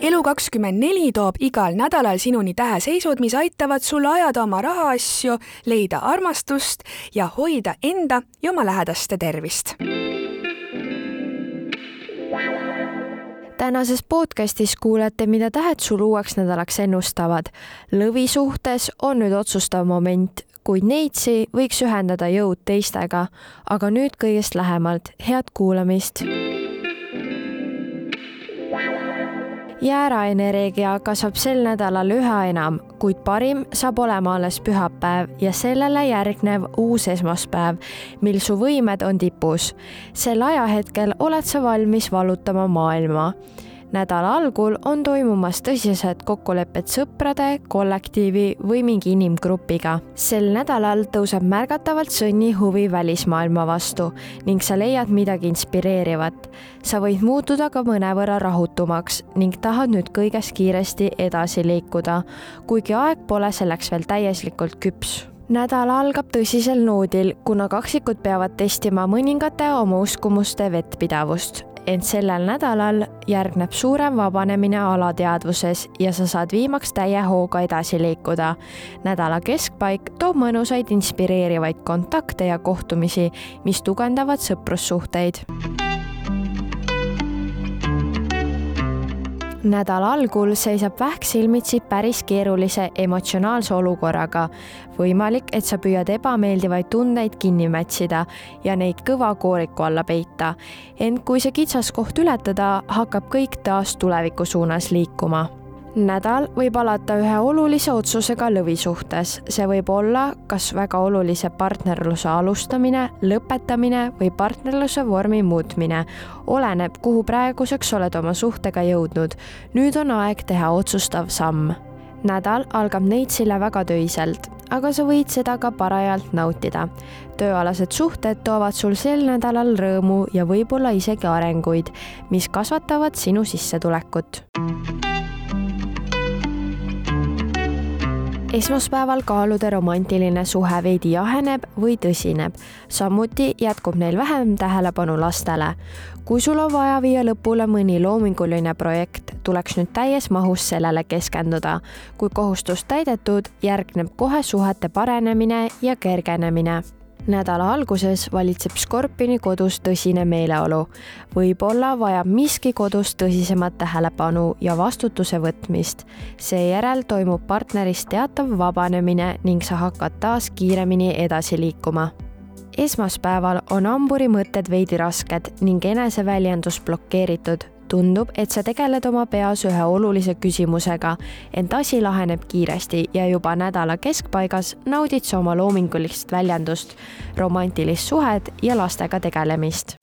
elu24 toob igal nädalal sinuni täheseisud, mis aitavad sul ajada oma rahaasju, leida armastust ja hoida enda ja oma lähedaste tervist. tänases podcastis kuulete, mida tähed sul uueks nädalaks ennustavad. lõvi suhtes on nüüd otsustav moment, kuid neitsi võiks ühendada jõud teistega. aga nüüd kõigest lähemalt, head kuulamist jääraenergia kasvab sel nädalal üha enam, kuid parim saab olema alles pühapäev ja sellele järgnev uus esmaspäev, mil su võimed on tipus. sel ajahetkel oled sa valmis vallutama maailma nädala algul on toimumas tõsised kokkulepped sõprade, kollektiivi või mingi inimgrupiga. sel nädalal tõuseb märgatavalt sõnni huvi välismaailma vastu ning sa leiad midagi inspireerivat. sa võid muutuda ka mõnevõrra rahutumaks ning tahad nüüd kõiges kiiresti edasi liikuda, kuigi aeg pole selleks veel täielikult küps nädal algab tõsisel noodil, kuna kaksikud peavad testima mõningate oma uskumuste vettpidavust ent sellel nädalal järgneb suurem vabanemine alateadvuses ja sa saad viimaks täie hooga edasi liikuda. nädala keskpaik toob mõnusaid inspireerivaid kontakte ja kohtumisi, mis tugevdavad sõprussuhteid nädala algul seisab Vähk silmitsi päris keerulise emotsionaalse olukorraga. võimalik, et sa püüad ebameeldivaid tundeid kinni mätsida ja neid kõva kooriku alla peita. ent kui see kitsaskoht ületada, hakkab kõik taas tuleviku suunas liikuma nädal võib alata ühe olulise otsusega lõvi suhtes. see võib olla kas väga olulise partnerluse alustamine, lõpetamine või partnerluse vormi muutmine. oleneb, kuhu praeguseks oled oma suhtega jõudnud. nüüd on aeg teha otsustav samm. nädal algab Neitsile väga töiselt, aga sa võid seda ka parajalt nautida. tööalased suhted toovad sul sel nädalal rõõmu ja võib-olla isegi arenguid, mis kasvatavad sinu sissetulekut esmaspäeval kaalude romantiline suhe veidi jaheneb või tõsineb. samuti jätkub neil vähem tähelepanu lastele. kui sul on vaja viia lõpule mõni loominguline projekt, tuleks nüüd täies mahus sellele keskenduda. kui kohustus täidetud, järgneb kohe suhete paranemine ja kergenemine nädala alguses valitseb Skorpioni kodus tõsine meeleolu. võib-olla vajab miski kodus tõsisemat tähelepanu ja vastutuse võtmist. seejärel toimub partnerist teatav vabanemine ning sa hakkad taas kiiremini edasi liikuma esmaspäeval on hamburi mõtted veidi rasked ning eneseväljendus blokeeritud tundub, et sa tegeled oma peas ühe olulise küsimusega, ent asi laheneb kiiresti ja juba nädala keskpaigas naudid sa oma loomingulist väljendust, romantilist suhet ja lastega tegelemist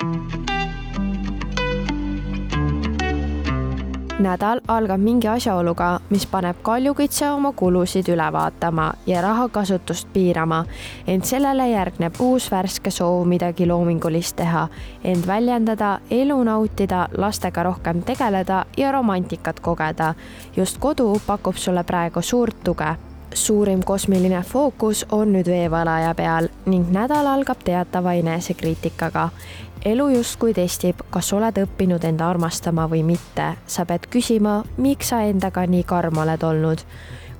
nädal algab mingi asjaoluga, mis paneb kaljukitse oma kulusid üle vaatama ja rahakasutust piirama, ent sellele järgneb uus värske soov midagi loomingulist teha, end väljendada, elu nautida, lastega rohkem tegeleda ja romantikat kogeda. just kodu pakub sulle praegu suurt tuge suurim kosmiline fookus on nüüd veevalaja peal ning nädal algab teatava enesekriitikaga elu justkui testib, kas oled õppinud enda armastama või mitte. sa pead küsima, miks sa endaga nii karm oled olnud.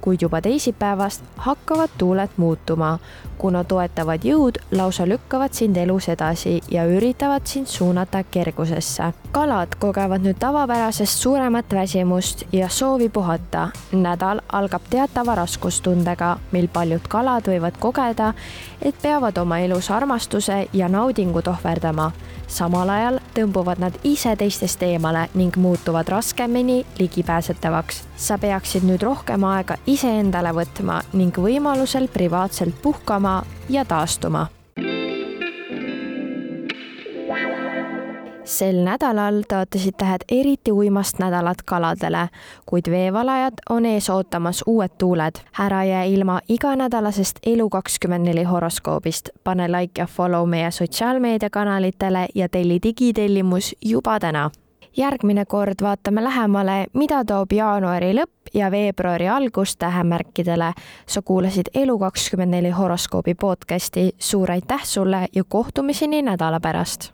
Kuid juba teisipäevast hakkavad tuuled muutuma, kuna toetavad jõud lausa lükkavad sind elus edasi ja üritavad sind suunata kergusesse. kalad kogevad nüüd tavapärasest suuremat väsimust ja soovi puhata. nädal algab teatava raskustundega, mil paljud kalad võivad kogeda, et peavad oma elus armastuse ja naudingut ohverdama samal ajal tõmbuvad nad ise teistest eemale ning muutuvad raskemini ligipääsetavaks. sa peaksid nüüd rohkem aega iseendale võtma ning võimalusel privaatselt puhkama ja taastuma. Sel nädalal tõotasid tähed eriti uimast nädalat kaladele, kuid veevalajad on ees ootamas uued tuuled. ära jää ilma iganädalasest Elu24 horoskoobist, pane like ja follow meie sotsiaalmeediakanalitele ja telli digitellimus juba täna järgmine kord vaatame lähemale, mida toob jaanuari lõpp ja veebruari algus tähemärkidele. sa kuulasid Elu24 horoskoobi podcasti, suur aitäh sulle ja kohtumiseni nädala pärast